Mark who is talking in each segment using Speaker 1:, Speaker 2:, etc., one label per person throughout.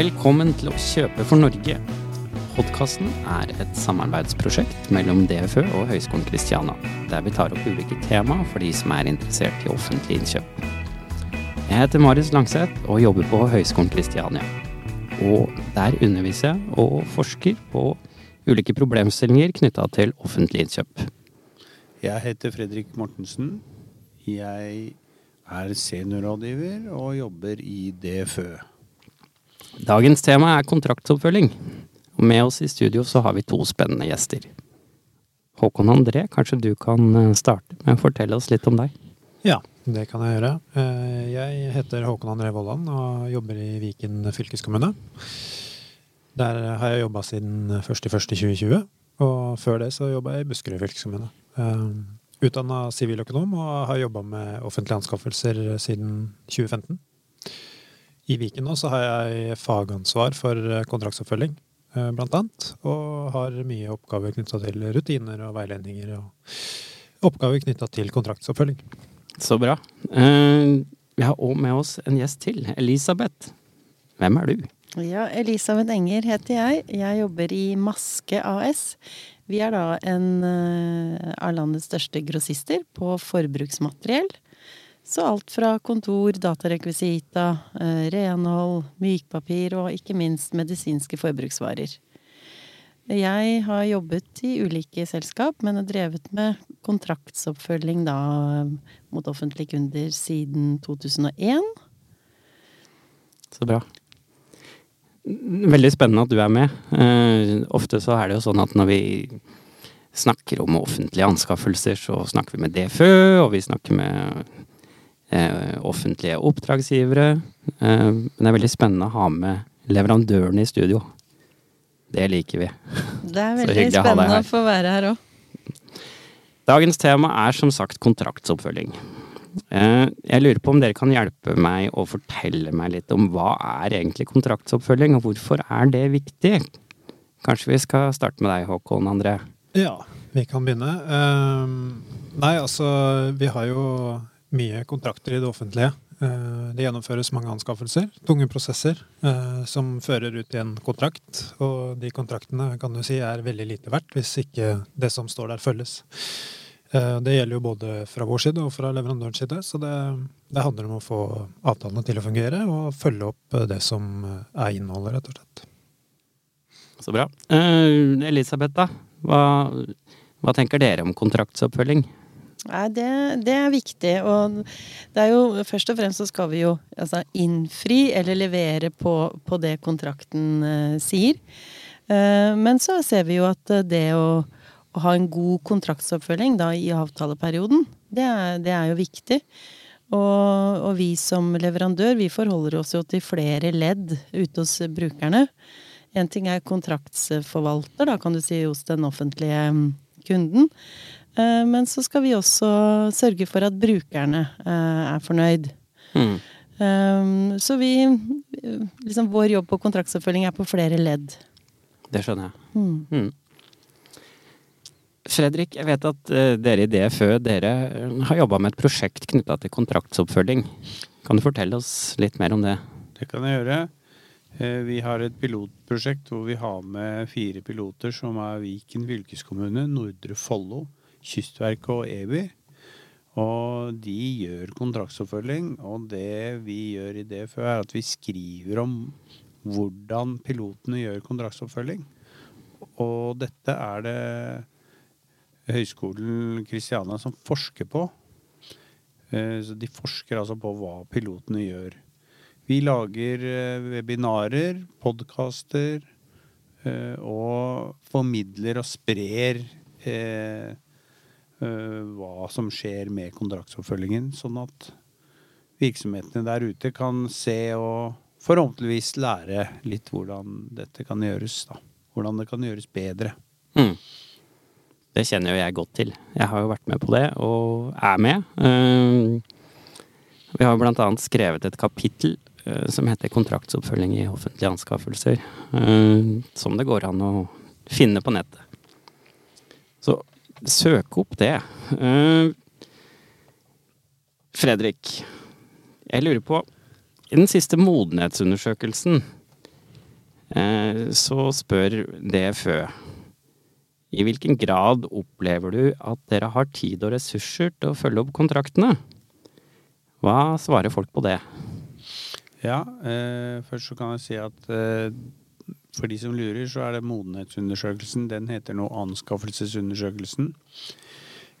Speaker 1: Velkommen til å kjøpe for Norge. Podkasten er et samarbeidsprosjekt mellom DFØ og Høgskolen Kristiania, der vi tar opp ulike tema for de som er interessert i offentlige innkjøp. Jeg heter Marius Langseth og jobber på Høgskolen Kristiania. Og der underviser jeg og forsker på ulike problemstillinger knytta til offentlige innkjøp.
Speaker 2: Jeg heter Fredrik Mortensen. Jeg er seniorrådgiver og jobber i DFØ.
Speaker 1: Dagens tema er kontraktsoppfølging. Og med oss i studio så har vi to spennende gjester. Håkon André, kanskje du kan eh, starte med å fortelle oss litt om deg?
Speaker 3: Ja, det kan jeg gjøre. Eh, Jeg heter Håkon André Vollan og jobber i Viken fylkeskommune. Der har jeg jobba siden 1.1.2020, og før det så jobba jeg i Buskerud fylkeskommune. Utdanna siviløkonom og har jobba med offentlige anskaffelser siden 2015. I Viken nå så har jeg fagansvar for kontraktsoppfølging, eh, blant annet. Og har mye oppgaver knytta til rutiner og veiledninger, og oppgaver knytta til kontraktsoppfølging.
Speaker 1: Så bra. Eh, Vi har òg med oss en gjest til. Elisabeth. Hvem er du?
Speaker 4: Ja, Elisabeth Enger heter jeg. Jeg jobber i Maske AS. Vi er da en eh, av landets største grossister på forbruksmateriell. Så alt fra kontor, datarekvisita, eh, renhold, mykpapir og ikke minst medisinske forbruksvarer. Jeg har jobbet i ulike selskap, men har drevet med kontraktsoppfølging da mot offentlige kunder siden 2001.
Speaker 1: Så bra. Veldig spennende at du er med. Uh, ofte så er det jo sånn at når vi snakker om offentlige anskaffelser, så snakker vi med DFØ, og vi snakker med offentlige oppdragsgivere. Eh, men det er veldig spennende å ha med leverandørene i studio. Det liker vi.
Speaker 4: Det er veldig
Speaker 1: hyggelig å ha deg
Speaker 4: spennende å få være her òg.
Speaker 1: Dagens tema er som sagt kontraktsoppfølging. Eh, Jeg lurer på om dere kan hjelpe meg å fortelle meg litt om hva er egentlig kontraktsoppfølging, og hvorfor er det viktig? Kanskje vi skal starte med deg, Håkon André.
Speaker 3: Ja, vi kan begynne. Ehm, nei, altså, vi har jo mye kontrakter i det offentlige. Eh, det gjennomføres mange anskaffelser, tunge prosesser, eh, som fører ut i en kontrakt. Og de kontraktene kan du si er veldig lite verdt hvis ikke det som står der, følges. Eh, det gjelder jo både fra vår side og fra leverandørens side, så det, det handler om å få avtalene til å fungere og følge opp det som er innholdet, rett og slett.
Speaker 1: Så bra. Elisabeth, da? Hva, hva tenker dere om kontraktsoppfølging?
Speaker 4: Nei, det, det er viktig. Og det er jo først og fremst så skal vi jo altså, innfri eller levere på, på det kontrakten eh, sier. Eh, men så ser vi jo at eh, det å, å ha en god kontraktsoppfølging da i avtaleperioden, det er, det er jo viktig. Og, og vi som leverandør, vi forholder oss jo til flere ledd ute hos brukerne. En ting er kontraktsforvalter, da kan du si hos den offentlige mm, kunden. Eh, Men så skal vi også sørge for at brukerne eh, er fornøyd.
Speaker 1: Mm.
Speaker 4: Eh, Så vi liksom Vår jobb på kontraktsoppfølging er på flere ledd.
Speaker 1: Det skjønner jeg.
Speaker 4: Mm.
Speaker 1: Mm. Fredrik, jeg vet at dere i DFØ dere har jobba med et prosjekt knytta til kontraktsoppfølging. Kan du fortelle oss litt mer om det?
Speaker 2: Det kan jeg gjøre. Vi har et pilotprosjekt hvor vi har med fire piloter som er Viken fylkeskommune, Nordre Follo, Kystverket og EBY. Og de gjør kontraktsoppfølging. Og det vi gjør i DFØ, er at vi skriver om hvordan pilotene gjør kontraktsoppfølging. Og dette er det Høgskolen Kristiania som forsker på. Eh, Så de forsker altså på hva pilotene gjør. Vi lager eh, webinarer, podkaster, eh, og formidler og sprer hva som skjer med kontraktsoppfølgingen, sånn at virksomhetene der ute kan se og forhåpentligvis lære litt hvordan dette kan gjøres. Da. Hvordan det kan gjøres bedre.
Speaker 1: Mm. Det kjenner jo jeg godt til. Jeg har jo vært med på det, og er med. Eh, Vi har blant annet skrevet et kapittel eh, som heter 'Kontraktsoppfølging i offentlige anskaffelser', eh, som det går an å finne på nettet. Så søk opp det. Eh, Fredrik, jeg lurer på I den siste modenhetsundersøkelsen Eh, så spør DFØ i hvilken grad opplever du at dere har tid og ressurser til å følge opp kontraktene? Hva svarer folk på det?
Speaker 2: Ja, eh, først så kan jeg si at eh, for de som lurer, så er det modenhetsundersøkelsen. Den heter nå anskaffelsesundersøkelsen.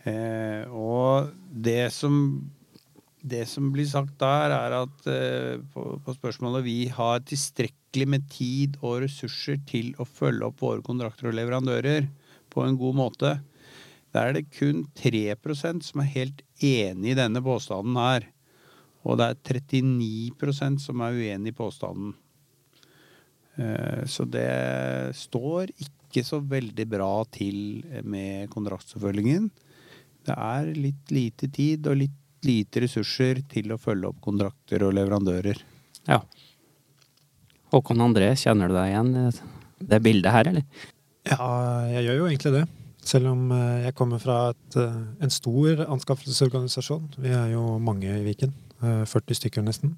Speaker 2: Eh, og det som, det som blir sagt der, er at eh, på, på, spørsmålet vi har tilstrekkelig med tid og ressurser til å følge opp våre kontrakter og leverandører på en god måte. Der er det kun 3% som er helt enig i denne påstanden her. Og det er 39% som er uenig i påstanden. Eh, så det står ikke så veldig bra til med kontraktsoppfølgingen. Det er litt lite tid og litt lite ressurser til å følge opp kontrakter og leverandører.
Speaker 1: Ja. Håkon André, kjenner du deg igjen i det bildet her, eller?
Speaker 3: Ja, jeg gjør jo egentlig det. Selv om eh, jeg kommer fra et, eh, en stor anskaffelsesorganisasjon. Vi er jo mange i Viken. 40 eh, stykker nesten.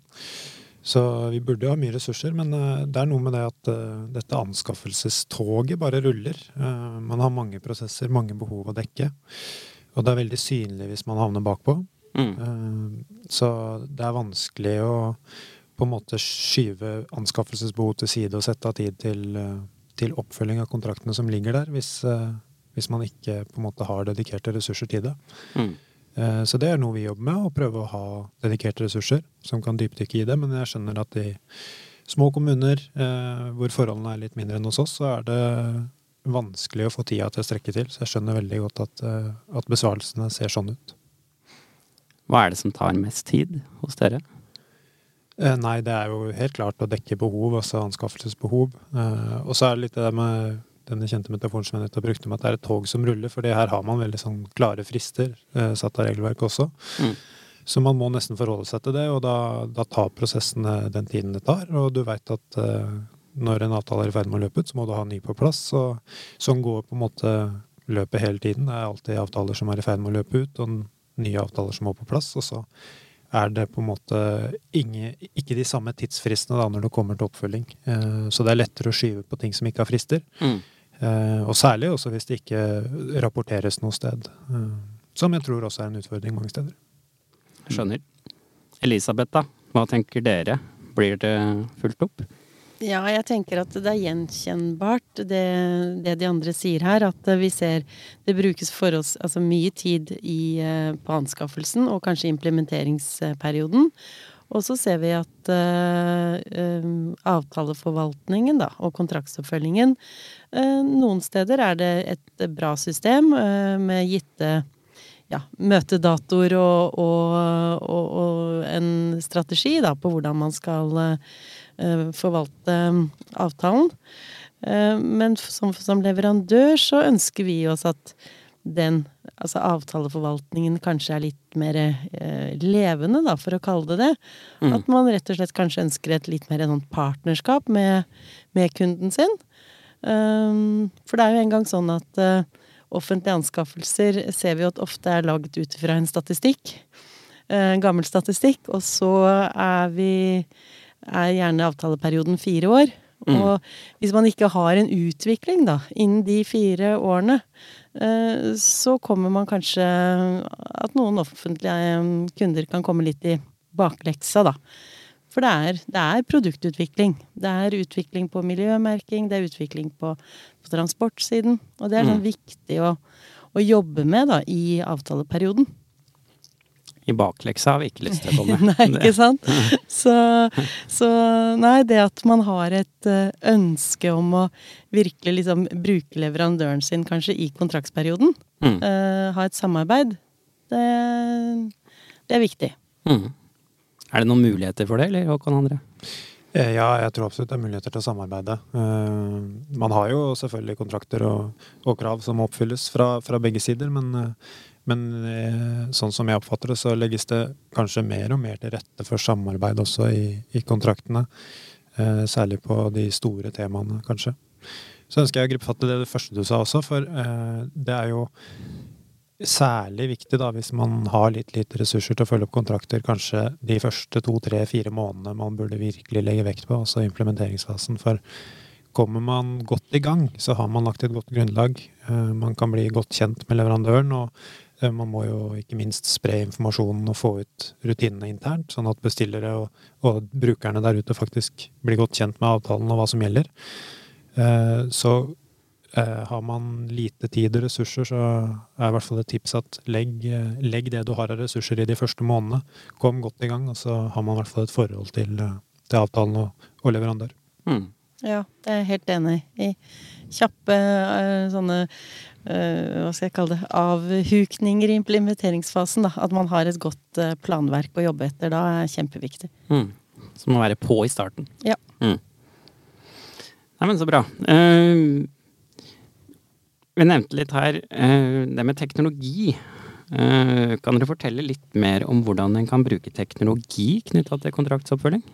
Speaker 3: Så vi burde jo ha mye ressurser, men det er noe med det at dette anskaffelsestoget bare ruller. Man har mange prosesser, mange behov å dekke. Og det er veldig synlig hvis man havner bakpå. Mm. Så det er vanskelig å på en måte skyve anskaffelsesbehov til side og sette av tid til til oppfølging av kontraktene som ligger der, hvis, eh, hvis man ikke på en måte har dedikerte ressurser til det. Mm. Eh, så det er noe vi jobber med, å prøve å ha dedikerte ressurser som kan dypdykke i det. Men jeg skjønner at i små kommuner eh, hvor forholdene er litt mindre enn hos oss, så er det vanskelig å få tida til å strekke til. Så jeg skjønner veldig godt at, at besvarelsene ser sånn ut.
Speaker 1: Hva er det som tar mest tid hos dere?
Speaker 3: Eh, nei, det er jo helt klart å dekke behov, altså anskaffelsesbehov. Eh, og så er det litt det med denne kjente metaforen som jeg nettopp brukte, om at det er et tog som ruller. For her har man veldig sånn klare frister eh, satt av regelverket også. Mm. Så man må nesten forholde seg til det, og da, da tar prosessene den tiden det tar. Og du veit at når en avtale er i ferd med å løpe ut, så må du ha en ny på plass. Og sånn går på en måte løpet hele tiden. Det er alltid avtaler som er i ferd med å løpe ut, og nye avtaler som må på plass. Og så er det på en måte ingen, ikke de samme tidsfristene da når det kommer til oppfølging. Eh, så det er lettere å skyve på ting som ikke har frister. Mm. Eh, og særlig også hvis det ikke rapporteres noe sted. Eh, som jeg tror også er en utfordring mange steder.
Speaker 1: Skjønner. Elisabeth, da. Hva tenker dere? Blir det fulgt opp?
Speaker 4: Ja, jeg tenker at det er gjenkjennbart, det, det, de andre sier her. At vi ser det brukes for oss altså mye tid i, eh, på anskaffelsen og kanskje implementeringsperioden. Og så ser vi at uh, avtaleforvaltningen da, og kontraktsoppfølgingen uh, Noen steder er det et bra system uh, med gitte ja, møtedatoer og, og, og, og, en strategi da, på hvordan man skal forvalte avtalen. Men som, som, leverandør så ønsker vi oss at den, altså avtaleforvaltningen, kanskje er litt mer eh, levende, da, for å kalle det det. Mm. At man rett og slett kanskje ønsker et litt mer sånn partnerskap med, med, kunden sin. Um, for det er jo en gang sånn at uh, offentlige anskaffelser ser vi jo at ofte er laget ut fra en statistikk. Uh, gammel statistikk. Og så er vi er gjerne avtaleperioden fire år. Mm. Og hvis man ikke har en utvikling da, innen de fire årene, så kommer man kanskje At noen offentlige eh, kunder kan komme litt i bakleksa, da. For det er, det er produktutvikling. Det er utvikling på miljømerking, det er utvikling på, på transportsiden. Og det er sånn mm. viktig å, å jobbe med da, i avtaleperioden.
Speaker 1: I bakleksa har vi ikke lyst til å komme.
Speaker 4: nei, ikke sant? Så, så, nei, det at man har et eh, ønske om å virkelig liksom bruke leverandøren sin kanskje i kontraktsperioden, mm. uh, ha et samarbeid, det, det er viktig. Mm.
Speaker 1: Er det noen muligheter for det, eller Håkon André?
Speaker 3: Eh, ja, jeg tror absolutt det er muligheter til å samarbeide. Man har jo selvfølgelig kontrakter og, og krav som oppfylles fra, fra begge sider, men men eh, sånn som jeg oppfatter det, så legges det kanskje mer og mer til rette for samarbeid også i, i kontraktene. Eh, særlig på de store temaene, kanskje. Så ønsker jeg å gripe fatt i det, det første du sa også, for eh, det er jo særlig viktig da, hvis man har litt lite ressurser til å følge opp kontrakter, kanskje de første to, tre, fire månedene man burde virkelig legge vekt på, altså implementeringsfasen. For kommer man godt i gang, så har man lagt et godt grunnlag. Man kan bli godt kjent med leverandøren, og man må jo ikke minst spre informasjonen og få ut rutinene internt, sånn at bestillere og, og brukerne der ute faktisk blir godt kjent med avtalen og hva som gjelder. Eh, Så eh, har man lite tid og ressurser, så er i hvert fall et tips at legg, eh, legg det du har av ressurser i de første månedene. Kom godt i gang, og så har man i hvert fall et forhold til, eh, til avtalen og, og leverandør.
Speaker 1: Mm.
Speaker 4: Ja, det er jeg helt enig i. Kjappe eh, sånne eh, hva skal jeg kalle det, avhukninger i implementeringsfasen. da. At man har et godt eh, planverk å jobbe etter. Da er kjempeviktig.
Speaker 1: Mm. Så må være på i starten.
Speaker 4: Ja.
Speaker 1: Mm. Nei, men så bra. Uh, vi nevnte litt her uh, det med teknologi. Uh, kan dere fortelle litt mer om hvordan en kan bruke teknologi knytta til kontraktsoppfølging?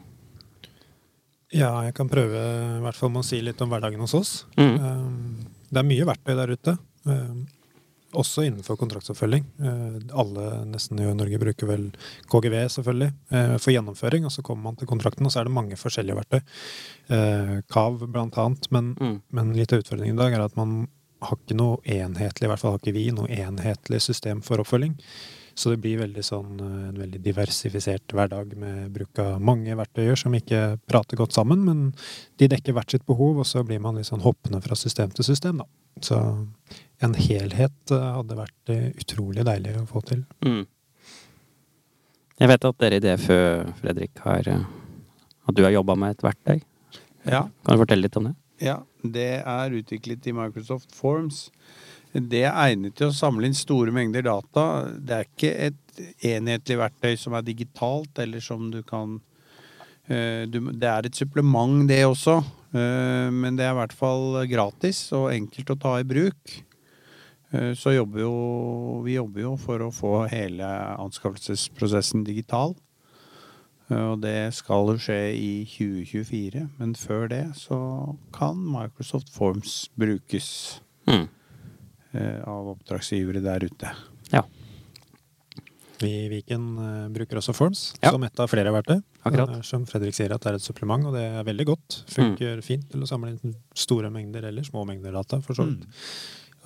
Speaker 3: Ja, jeg kan prøve i hvert fall med å si litt om hverdagen hos oss.
Speaker 1: Mm.
Speaker 3: Eh, Det er mye verktøy der ute, eh, også innenfor kontraktsoppfølging. Eh, Alle nesten i Norge bruker vel KGV, selvfølgelig, for gjennomføring. Og så kommer man til kontrakten, og så er det mange forskjellige verktøy. KAV blant annet. Men,
Speaker 1: Mm.
Speaker 3: men litt av utfordringen i dag er at man har ikke noe enhetlig, i hvert fall har ikke vi, noe enhetlig system for oppfølging. Så det blir veldig sånn, eh, en veldig diversifisert hverdag med bruk av mange verktøyer som ikke prater godt sammen, men de dekker hvert sitt behov, og så blir man litt sånn hoppende fra system til system, da. Så en helhet eh, hadde vært eh, utrolig deilig å få til.
Speaker 1: Mm. Jeg vet at dere i DFØ, Fredrik, har At du har jobba med et verktøy.
Speaker 2: Ja,
Speaker 1: Kan du fortelle litt om det?
Speaker 2: ja, det er utviklet i Microsoft Forms. Det er egnet til å samle inn store mengder data. Det er ikke et enhetlig verktøy som er digitalt, eller som du kan eh, Det er et supplement, det også. eh, Men det er i hvert fall gratis og enkelt å ta i bruk. Eh, Så jobber jo vi jobber jo for å få hele anskaffelsesprosessen digital. Og det skal jo skje i 2024, men før det så kan Microsoft Forms brukes
Speaker 1: Mm.
Speaker 2: Eh, av oppdragsgivere der ute.
Speaker 1: Ja.
Speaker 3: Vi i Viken eh, bruker også Forms
Speaker 1: Ja.
Speaker 3: som et av flere verktøy.
Speaker 1: Akkurat.
Speaker 3: Eh, Som Fredrik sier, at det er et supplement, og det er veldig godt. Funker fint til å samle inn store mengder eller små mengder data, for så vidt.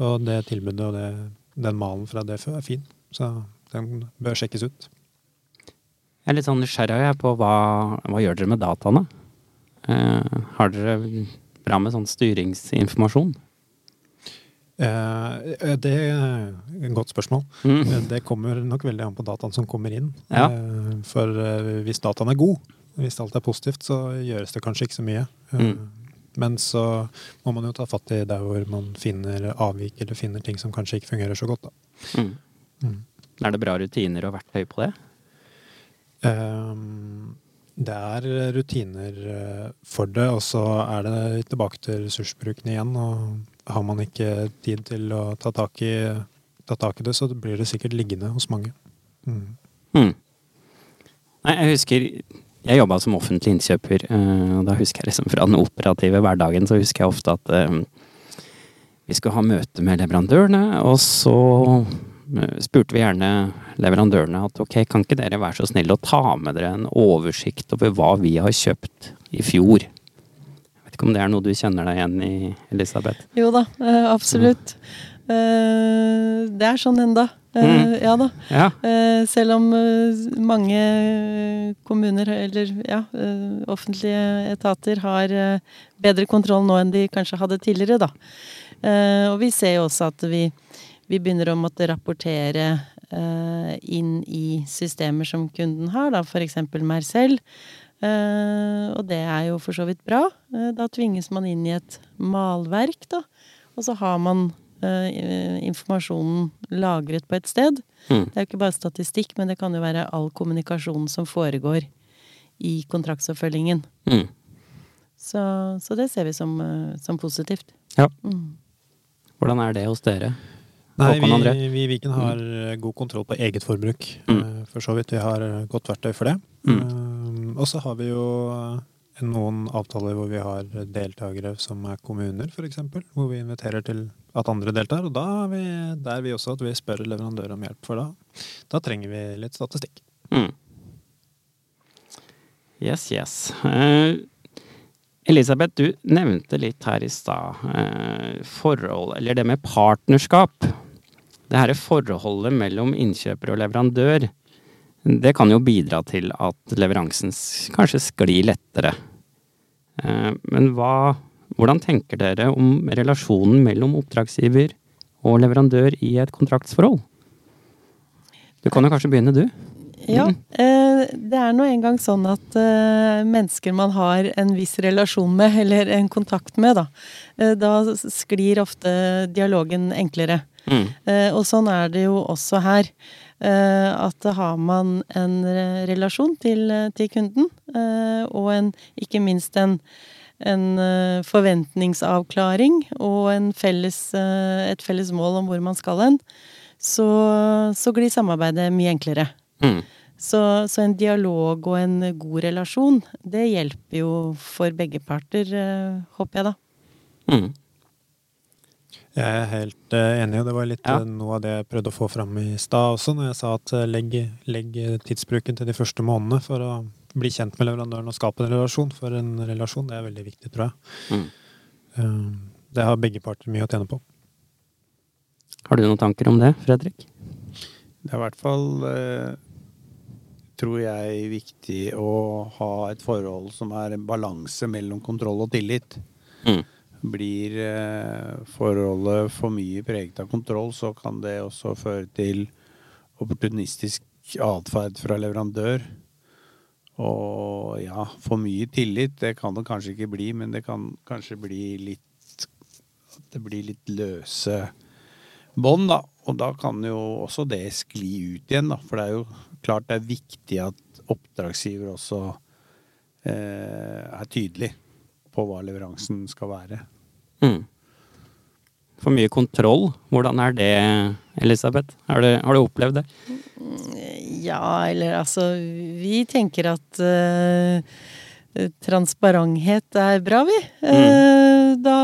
Speaker 3: Og det tilbudet og det, den malen fra DFØ er fin, så den bør sjekkes ut.
Speaker 1: Jeg er litt sånn nysgjerrig jeg, på hva, hva gjør dere med dataene? Eh, har dere bra med sånn styringsinformasjon?
Speaker 3: Eh, Det er et godt spørsmål.
Speaker 1: Mm.
Speaker 3: Eh, Det kommer nok veldig an på dataen som kommer inn.
Speaker 1: Ja.
Speaker 3: Eh, For eh, hvis dataen er god, hvis alt er positivt, så gjøres det kanskje ikke så mye. Eh,
Speaker 1: Mm.
Speaker 3: Men så må man jo ta fatt i der hvor man finner avvik, eller finner ting som kanskje ikke fungerer så godt. Da.
Speaker 1: Mm.
Speaker 3: Mm.
Speaker 1: Er det bra rutiner og verktøy på det?
Speaker 3: Det er rutiner for det, og så er det tilbake til ressursbruken igjen. Og har man ikke tid til å ta tak i, ta tak i det, så blir det sikkert liggende hos mange. Mm.
Speaker 1: Mm. Nei, jeg husker jeg jobba som offentlig innkjøper, eh, og da husker jeg liksom fra den operative hverdagen så husker jeg ofte at eh, vi skulle ha møte med leverandørene, og så eh, spurte vi gjerne leverandørene at ok, kan ikke dere være så snille å ta med dere en oversikt over hva vi har kjøpt i fjor? Ikke om det er noe du kjenner deg igjen i, Elisabeth?
Speaker 4: Jo da, eh, absolutt. Eh, det er sånn enda. Eh,
Speaker 1: Mm.
Speaker 4: Ja da.
Speaker 1: Ja.
Speaker 4: Selv om mange kommuner, eller ja, offentlige etater har bedre kontroll nå enn de kanskje hadde tidligere, da. Og vi ser jo også at vi, vi begynner å måtte rapportere inn i systemer som kunden har, da f.eks. Mercell. Eh, og det er jo for så vidt bra. Eh, da tvinges man inn i et malverk, da. Og så har man eh, informasjonen lagret på et sted.
Speaker 1: Mm.
Speaker 4: Det er jo ikke bare statistikk, men det kan jo være all kommunikasjon som foregår i kontraktsoppfølgingen.
Speaker 1: Mm.
Speaker 4: Så, så det ser vi som, som positivt.
Speaker 1: Ja.
Speaker 4: Mm.
Speaker 1: Hvordan er det hos dere?
Speaker 3: Nei, vi, vi i Viken har eh, god kontroll på eget forbruk.
Speaker 1: Mm.
Speaker 3: For så vidt. Vi har godt verktøy for det.
Speaker 1: Mm.
Speaker 3: Eh, Og så har vi jo eh, noen avtaler hvor vi har deltakere som er kommuner, f.eks. Hvor vi inviterer til at andre deltar. Og da er vi der vi også at vi spør leverandør om hjelp, for da, da trenger vi litt statistikk.
Speaker 1: Mm. Yes, yes. Uh, Elisabeth, du nevnte litt her i stad uh, forhold, eller det med partnerskap. Det her forholdet mellom innkjøper og leverandør, det kan jo bidra til at leveransen kanskje sklir lettere. Eh, men hva, hvordan tenker dere om relasjonen mellom oppdragsgiver og leverandør i et kontraktsforhold? Du kan jo kanskje begynne, du?
Speaker 4: Ja. Eh, det er nå engang sånn at eh, mennesker man har en viss relasjon med, eller en kontakt med, da, da sklir ofte dialogen enklere.
Speaker 1: Mm.
Speaker 4: Og sånn er det jo også her. At har man en relasjon til, til kunden, og en, ikke minst en, en forventningsavklaring og en felles, et felles mål om hvor man skal hen, så, så glir samarbeidet mye enklere.
Speaker 1: Mm.
Speaker 4: Så, så, en dialog og en god relasjon, det hjelper jo for begge parter, eh, håper jeg da.
Speaker 1: Mm.
Speaker 3: Jeg er helt uh, enig, og det var litt
Speaker 1: ja.
Speaker 3: uh, noe av det jeg prøvde å få fram i stad også, når jeg sa at uh, legg, legg, tidsbruken til de første månedene for å bli kjent med leverandøren og skape en relasjon. For en relasjon, det er veldig viktig, tror jeg.
Speaker 1: Mm.
Speaker 3: det har begge parter mye å tjene på.
Speaker 1: Har du noen tanker om det, Fredrik?
Speaker 2: Det er i hvert fall, eh, tror jeg, viktig å ha et forhold som er en balanse mellom kontroll og tillit.
Speaker 1: Mm.
Speaker 2: Blir eh, forholdet for mye preget av kontroll, så kan det også føre til opportunistisk atferd fra leverandør. Og ja, for mye tillit, det kan det kanskje ikke bli, men det kan kanskje bli litt Det blir litt løse bånd, da. Og da kan jo også det skli ut igjen, da. For det er jo klart det er viktig at oppdragsgiver også eh, er tydelig på hva leveransen skal være.
Speaker 1: Mm. For mye kontroll, hvordan er det, Elisabeth? Har du, har du opplevd det?
Speaker 4: Ja, eller altså Vi tenker at uh, transparenthet er bra, vi. Mm. Uh, da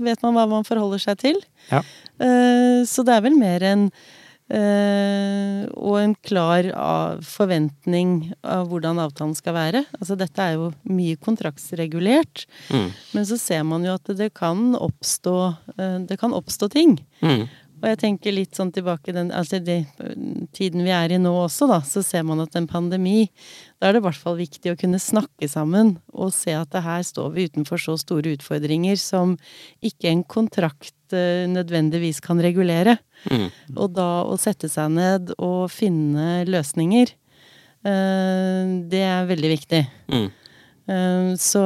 Speaker 4: vet man hva man forholder seg til.
Speaker 1: Ja.
Speaker 4: Uh, så det er vel mer en Uh, og en klar forventning av hvordan avtalen skal være. Altså dette er jo mye kontraktsregulert,
Speaker 1: mm.
Speaker 4: men så ser man jo at det kan oppstå, uh, det kan oppstå ting.
Speaker 1: Mm.
Speaker 4: Og jeg tenker litt sånn tilbake den altså de, tiden vi er i nå også, da, så ser man at en pandemi Da er det i hvert fall viktig å kunne snakke sammen og se at her står vi utenfor så store utfordringer som ikke en kontrakt nødvendigvis kan regulere.
Speaker 1: Mm.
Speaker 4: Og da å sette seg ned og finne løsninger, det er veldig viktig.
Speaker 1: Mm.
Speaker 4: Så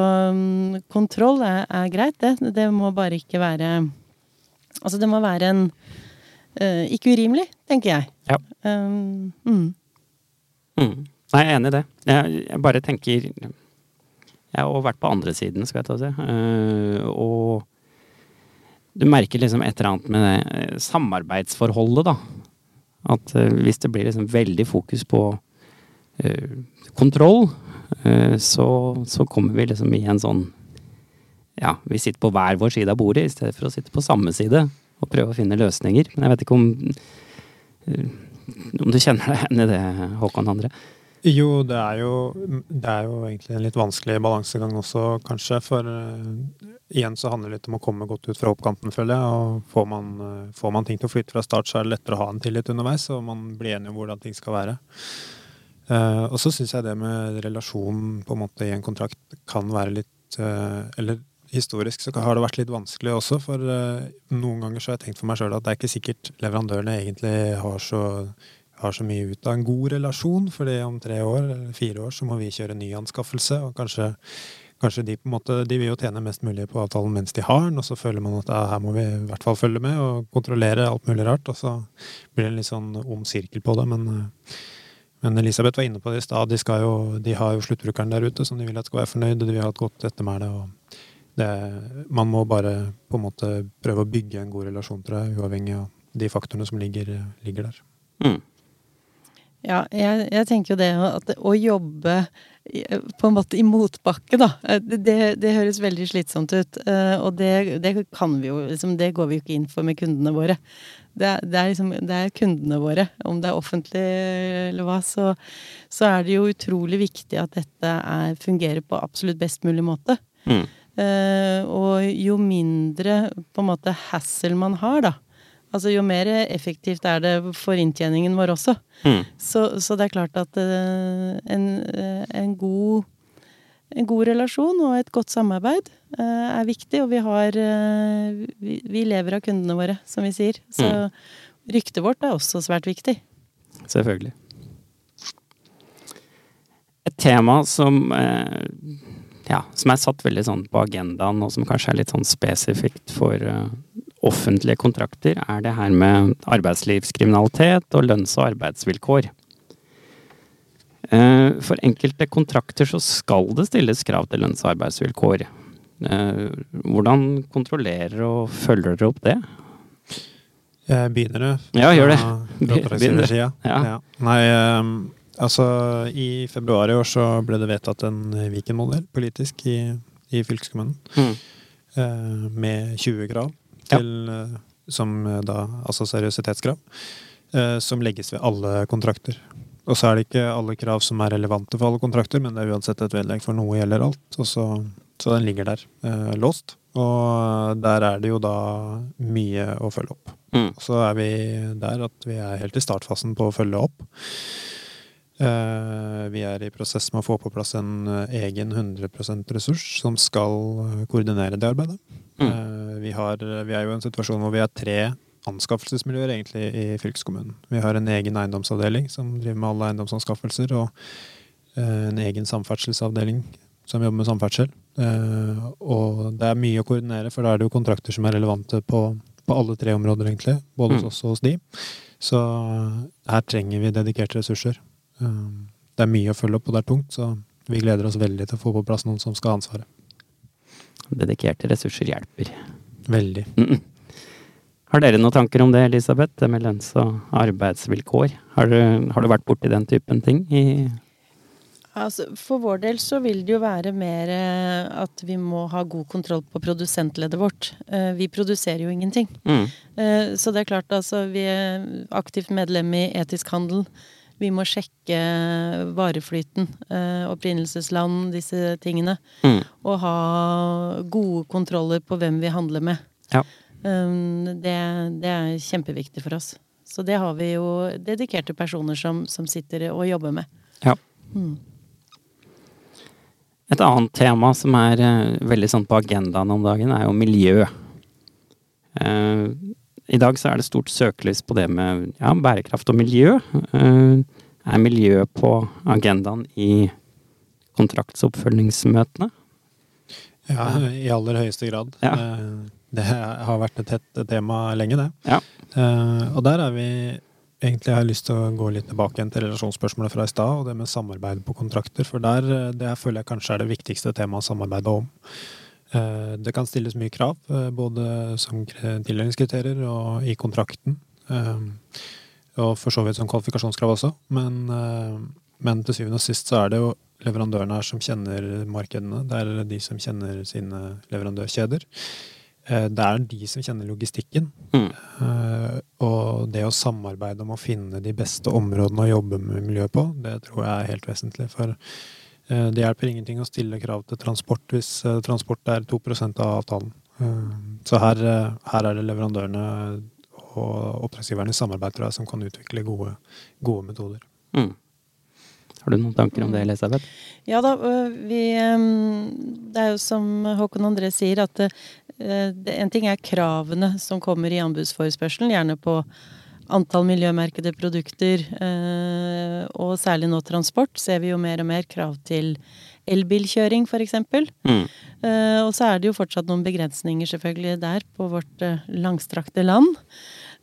Speaker 4: kontroll er, er, greit, det. Det må bare ikke være Altså, det må være en Ikke urimelig, tenker jeg.
Speaker 1: Ja.
Speaker 4: Um, mm.
Speaker 1: Mm. Nei, jeg er enig i det. Jeg, jeg, bare tenker Jeg har vært på andre siden, skal jeg ta og si. Uh, og du merker liksom et eller annet med det eh, samarbeidsforholdet, da. At uh, hvis det blir liksom veldig fokus på uh, kontroll, så, så, kommer vi liksom i en sånn Ja, vi sitter på hver vår side av bordet i stedet for å sitte på samme side og prøve å finne løsninger. Men jeg vet ikke om om du kjenner deg igjen i det, Håkon Andre?
Speaker 3: Jo, det jo, det er jo egentlig en litt vanskelig balansegang også, kanskje. For uh, igjen så handler det litt om å komme godt ut fra oppkanten, føler jeg. Og får man, uh, får man, ting til å flytte fra start, så er det lettere å ha en tillit underveis, og man blir enig om hvordan ting skal være. Uh, og så syns jeg det med relasjon på en måte i en kontrakt kan være litt Eller historisk så har det vært litt vanskelig også, for noen ganger så har jeg tenkt for meg sjøl at det er ikke sikkert leverandørene egentlig har så har så mye ut av en god relasjon, fordi om tre år eller fire år så må vi kjøre ny anskaffelse. og kanskje, kanskje de på en måte, de vil jo tjene mest mulig på avtalen mens de har den, og så føler man at ja, her må vi i hvert fall følge med og kontrollere alt mulig rart. Og så blir det en litt sånn om sirkel på det. Men, men Elisabeth var inne på det i stad. De, de, har jo sluttbrukeren der ute som de vil at skal være fornøyd, og de vil ha et godt ettermæle. Man må bare på en måte prøve å bygge en god relasjon, til deg, uavhengig av de faktorene som ligger, ligger der.
Speaker 1: Mm.
Speaker 4: Ja, jeg, jeg tenker jo det at å jobbe på en måte i motbakke, da. Det, det høres veldig slitsomt ut. Og det, det, kan vi jo liksom, Det går vi jo ikke inn for med kundene våre. Det, det, er liksom, det er kundene våre. Om det er offentlig eller hva, så, så er det jo utrolig viktig at dette er, fungerer på absolutt best mulig måte. Mm. Uh, og jo mindre på en måte hassle man har, da, Altså jo mer effektivt er det for inntjeningen vår også. Mm. Så, så, det er klart at uh, en, uh, en, god, en, god relasjon og et godt samarbeid er viktig. Og vi har vi, vi, lever av kundene våre, som vi sier. Så mm. ryktet vårt er også svært viktig.
Speaker 1: Selvfølgelig. Et tema som ja, som er satt veldig sånn på agendaen, og som kanskje er litt sånn spesifikt for offentlige kontrakter, er det her med arbeidslivskriminalitet og lønns- og arbeidsvilkår. Uh, for enkelte kontrakter så skal det stilles krav til lønns- og arbeidsvilkår. Uh, hvordan kontrollerer og følger dere opp det?
Speaker 3: Jeg begynner, du.
Speaker 1: Ja, gjør det.
Speaker 3: Begynner. Ja. Ja. Nei, ehm, altså i februar i år så ble det vedtatt en Viken-modell politisk i, i fylkeskommunen. Mm. Eh, med 20 krav til, ja. Eh, som eh, da, altså seriøsitetskrav, eh, som legges ved alle kontrakter. Og så er det ikke alle krav som er relevante for alle kontrakter, men det er uansett et vedlegg for noe gjelder alt. Så, så, den ligger der, eh, låst. Og der er det jo da mye å følge opp. Mm. Så er vi der at vi er helt i startfasen på å følge opp. Eh, vi er i prosess med å få på plass en egen 100% ressurs som skal koordinere det arbeidet. Mm. Eh, vi, har, vi, er jo i en situasjon hvor vi har tre anskaffelsesmiljøer egentlig i fylkeskommunen. Vi har en egen eiendomsavdeling som driver med alle eiendomsanskaffelser, og eh, en egen samferdselsavdeling som jobber med samferdsel. Eh, og det er mye å koordinere, for da er det jo kontrakter som er relevante på, på alle tre områder, egentlig. Både hos mm. oss og hos de. Så her trenger vi dedikerte ressurser. Det er mye å følge opp, og det er tungt, så vi gleder oss veldig til å få på plass noen som skal ha ansvaret.
Speaker 1: Dedikerte ressurser hjelper.
Speaker 3: Veldig.
Speaker 1: Mm. Har dere noen tanker om det, Elisabeth? Det med lønns- og arbeidsvilkår? Har du, har du vært borti den typen ting i
Speaker 4: Altså, for vår del så vil det jo være mer eh, at vi må ha god kontroll på produsentleddet vårt. Eh, vi produserer jo ingenting. Mm. Eh, så det er klart, altså, vi er aktivt medlem i Etisk handel. Vi må sjekke vareflyten, eh, opprinnelsesland, disse tingene. Mm. Og ha gode kontroller på hvem vi handler med. Ja. Um, det, det, er kjempeviktig for oss. Så det har vi jo dedikerte personer som, som sitter og jobber med.
Speaker 1: Ja. Mm. Et annet tema som er uh, veldig sånn på agendaen om dagen, er jo miljø. Uh, i dag så er det stort søkelys på det med ja, bærekraft og miljø. Uh, er miljø på agendaen i kontraktsoppfølgingsmøtene?
Speaker 3: Ja, i aller høyeste grad. Ja. Eh, det har vært et tett tema lenge, det.
Speaker 1: Ja.
Speaker 3: Uh, og der er vi Egentlig har jeg lyst til å gå litt tilbake igjen til relasjonsspørsmålet fra i stad, og det med samarbeid på kontrakter. For der det føler jeg kanskje er det viktigste temaet å samarbeide om. Eh, det kan stilles mye krav, eh, både som tildelingskriterier og i kontrakten. Eh, og for så vidt som kvalifikasjonskrav også. Men, men, til syvende og sist så er det jo leverandørene her som kjenner markedene. Det er de som kjenner sine leverandørkjeder. Det er de som kjenner logistikken. Mm. Og det å samarbeide om å finne de beste områdene å jobbe med miljø på, det tror jeg er helt vesentlig. For det hjelper ingenting å stille krav til transport hvis eh, transport er 2 av avtalen. Eh, så her, her, er det leverandørene og oppdragsgiverne i samarbeid tror jeg, som kan utvikle gode, gode metoder. Mm.
Speaker 1: Har du noen tanker om det, Elisabeth?
Speaker 4: Ja da, vi Det er jo som Håkon André sier, at en ting er kravene som kommer i anbudsforespørselen, gjerne på antall miljømerkede produkter, eh, og særlig nå transport, ser vi jo mer og mer krav til elbilkjøring, f.eks. Mm. Eh, og så er det jo fortsatt noen begrensninger selvfølgelig der på vårt eh, langstrakte land.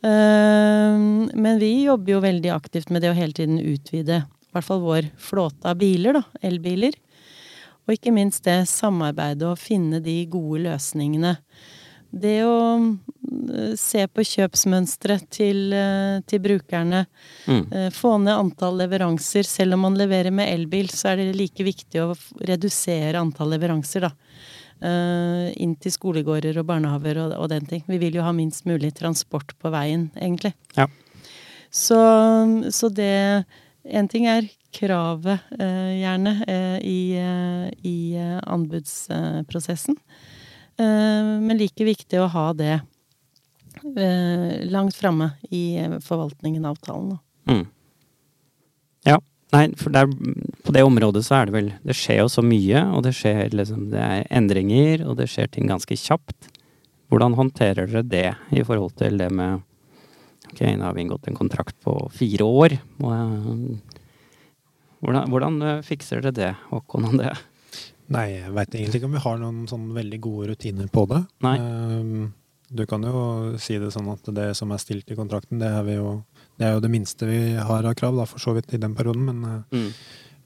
Speaker 4: Men vi jobber jo veldig aktivt med det å hele tiden utvide i hvert fall vår flåte av biler, da, elbiler. Og ikke minst det samarbeidet å finne de gode løsningene det å eh, se på kjøpsmønsteret til, eh, til brukerne.
Speaker 1: Mm.
Speaker 4: Eh, Få ned antall leveranser. Selv om man leverer med elbil, så er det like viktig å redusere antall leveranser, da. Inn til skolegårder og barnehager og, og den ting. Vi vil jo ha minst mulig transport på veien, egentlig.
Speaker 1: Ja.
Speaker 4: Så, så det En ting er kravet, gjerne, i, i anbudsprosessen. Eh, men like viktig å ha det eh, langt framme i eh, forvaltningen av avtalen.
Speaker 1: Mm. Ja. Nei, for der, på det området så er det vel Det skjer jo så mye, og det skjer liksom Det er endringer, og det skjer ting ganske kjapt. Hvordan håndterer dere det i forhold til det med Ok, nå har vi inngått en kontrakt på fire år. Hvordan, hvordan fikser dere det, Håkon André?
Speaker 3: Nei, jeg veit egentlig ikke om vi har noen sånn veldig gode rutiner på det.
Speaker 1: Nei.
Speaker 3: Ehm, Du kan jo si det sånn at det som er stilt i kontrakten, det er, vi jo, det er jo det minste vi har av krav, da, for så vidt, i den perioden. Men, eh,
Speaker 1: Mm.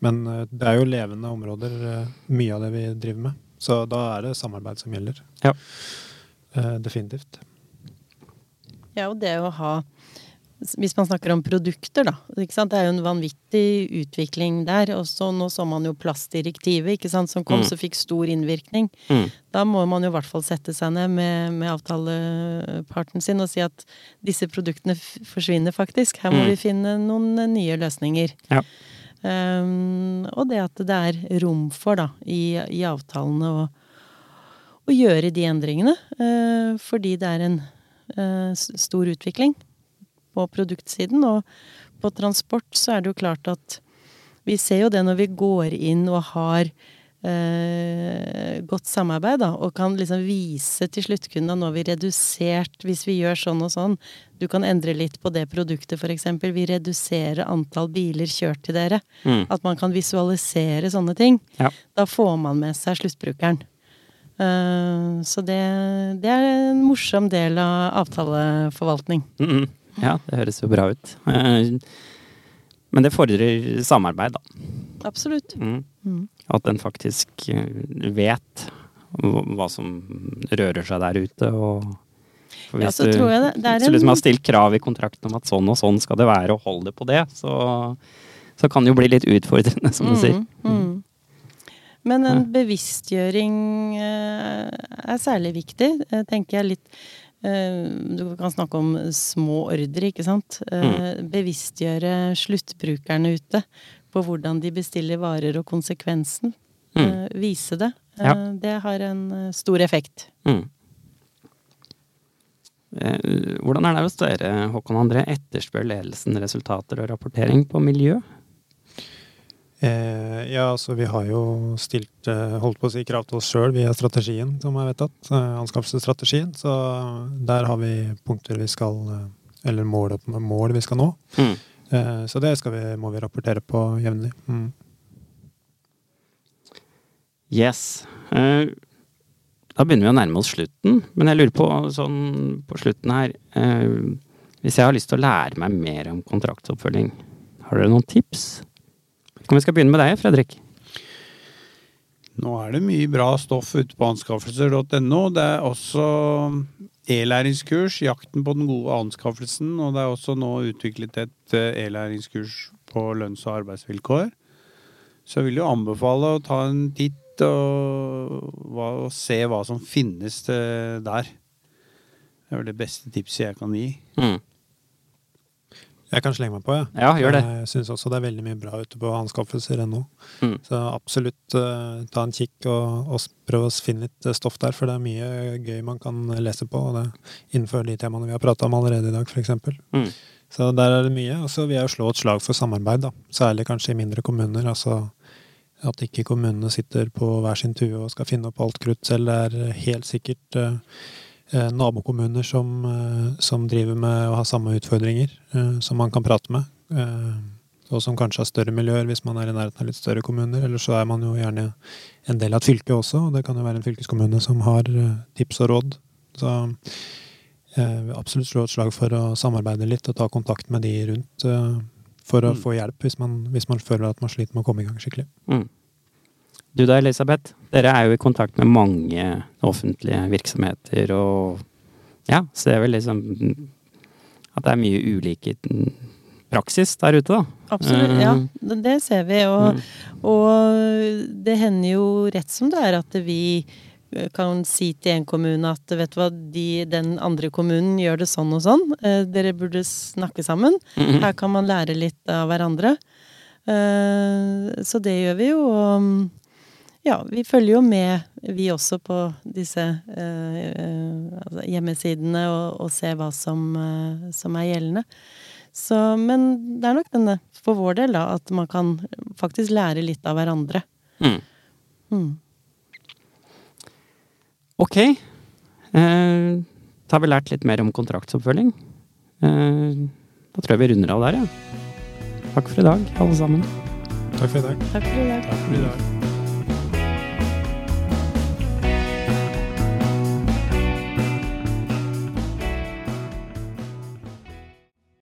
Speaker 3: men eh, det er jo levende områder, eh, mye av det vi driver med. Så da er det samarbeid som gjelder.
Speaker 1: Ja.
Speaker 3: Eh, Definitivt.
Speaker 4: Ja, og det å ha Hvis man snakker om produkter, da. Det er jo en vanvittig utvikling der. Og så nå så man jo plastdirektivet som kom,
Speaker 1: Mm.
Speaker 4: som fikk stor innvirkning.
Speaker 1: Mm.
Speaker 4: Da må man jo i hvert fall sette seg ned med, med avtaleparten sin og si at disse produktene forsvinner faktisk. Her må
Speaker 1: Mm.
Speaker 4: vi finne noen eh, nye løsninger.
Speaker 1: Ja.
Speaker 4: Um, og det at det er rom for, da, i, i avtalene å, å gjøre de endringene. Uh, fordi det er en uh, stor utvikling på produktsiden. Og på transport så er det jo klart at vi ser jo det når vi går inn og har eh, godt samarbeid, da, og kan liksom vise til sluttkunden at nå har vi redusert, hvis vi gjør sånn og sånn, du kan endre litt på det produktet f.eks. Vi reduserer antall biler kjørt til dere.
Speaker 1: Mm.
Speaker 4: At man kan visualisere sånne ting.
Speaker 1: Ja.
Speaker 4: Da får man med seg sluttbrukeren. Uh, så det, det er en morsom del av avtaleforvaltning.
Speaker 1: Mm. Ja, det høres jo bra ut. Eh, Men det fordrer samarbeid, da.
Speaker 4: Absolutt.
Speaker 1: Mm.
Speaker 4: Mm.
Speaker 1: At en faktisk eh, vet hva som rører seg der ute. Og for
Speaker 4: Ja,
Speaker 1: hvis
Speaker 4: så
Speaker 1: du
Speaker 4: det- det
Speaker 1: du
Speaker 4: en-
Speaker 1: liksom har stilt krav i kontrakten om at sånn og sånn skal det være, og holder det på det, så, så kan det jo bli litt utfordrende, som du sier.
Speaker 4: Mm, mm. Men en bevisstgjøring eh, er særlig viktig, tenker jeg litt Du kan snakke om små ordre, ikke sant. Mm. Bevisstgjøre sluttbrukerne ute på hvordan de bestiller varer og konsekvensen.
Speaker 1: Mm.
Speaker 4: Eh, Vise det. Eh,
Speaker 1: Ja.
Speaker 4: Det har en eh, stor effekt.
Speaker 1: Mm. Eh, Hvordan er det hos dere, Håkon André, etterspør ledelsen resultater og rapportering på miljø?
Speaker 3: Eh, ja, altså vi har jo stilt eh, holdt på å si krav til oss sjøl via strategien som er vedtatt. Eh, anskaffelsesstrategien. Så der har vi punkter vi skal eh, Eller mål, mål vi skal nå.
Speaker 1: Mm.
Speaker 3: Eh, så det skal vi, må vi rapportere på jevnlig. Mm.
Speaker 1: Yes. Eh, Da begynner vi å nærme oss slutten, men jeg lurer på sånn på slutten her eh, Hvis jeg har lyst til å lære meg mer om kontraktsoppfølging, har dere noen tips? Vi skal begynne med deg, Fredrik?
Speaker 2: Nå er det mye bra stoff ute på anskaffelser.no. Det er også e-læringskurs, 'Jakten på den gode anskaffelsen'. Og det er også nå utviklet et eh, e-læringskurs på lønns- og arbeidsvilkår. Så jeg vil jo anbefale å ta en titt og, og se hva som finnes eh, der. Det er vel det beste tipset jeg kan gi.
Speaker 1: Mm.
Speaker 3: Jeg kan slenge meg på, jeg.
Speaker 1: Ja, gjør det.
Speaker 3: Jeg syns også det er veldig mye bra ute på anskaffelser.no.
Speaker 1: Mm.
Speaker 3: Så absolutt uh, ta en kikk og, og prøv å finne litt eh, stoff der, for det er mye gøy man kan lese på. Og det innenfor de temaene vi har prata om allerede i dag, f.eks.
Speaker 1: Mm.
Speaker 3: Så der er det mye. Og så vil jeg slå et slag for samarbeid, da. Særlig kanskje i mindre kommuner. Altså at ikke kommunene sitter på hver sin tue og skal finne opp alt krutt selv. Det er helt sikkert eh, eh, nabokommuner som, eh, som driver med å ha samme utfordringer, eh, som man kan prate med. Eh, og som kanskje har større miljøer hvis man er i nærheten av litt større kommuner. Eller så er man jo gjerne en del av et fylke også, og det kan jo være en fylkeskommune som har eh, tips og råd. Så jeg vil absolutt slå et slag for å samarbeide litt og ta kontakt med de rundt eh, for å
Speaker 1: Mm.
Speaker 3: få hjelp hvis man, hvis man føler at man sliter med å komme i gang skikkelig.
Speaker 1: Mm. Du da, Elisabeth. Dere er jo i kontakt med mange offentlige virksomheter og ja, ser vel liksom at det er mye ulike praksis der ute, da.
Speaker 4: Absolutt, ja.
Speaker 1: Eh,
Speaker 4: Det ser vi. Og,
Speaker 1: Mm.
Speaker 4: og det hender jo rett som det er at vi kan si til en kommune at vet du hva, de, den andre kommunen gjør det sånn og sånn. Eh, Dere burde snakke sammen.
Speaker 1: Mhm.
Speaker 4: Her kan man lære litt av hverandre. Eh, Så det gjør vi jo. Og ja, vi følger jo med, vi også, på disse eh, eh, altså hjemmesidene og, og ser hva som, eh, som er gjeldende. Så, men det er nok denne, for vår del, da, at man kan faktisk lære litt av hverandre.
Speaker 1: Mm.
Speaker 4: Mm.
Speaker 1: Ok. Eh, da har vi lært litt mer om kontraktsoppfølging. Eh, da tror jeg vi runder av der, ja. Takk for i dag, alle sammen.
Speaker 3: Takk for i dag.
Speaker 4: Takk for i dag.
Speaker 2: Takk for i dag.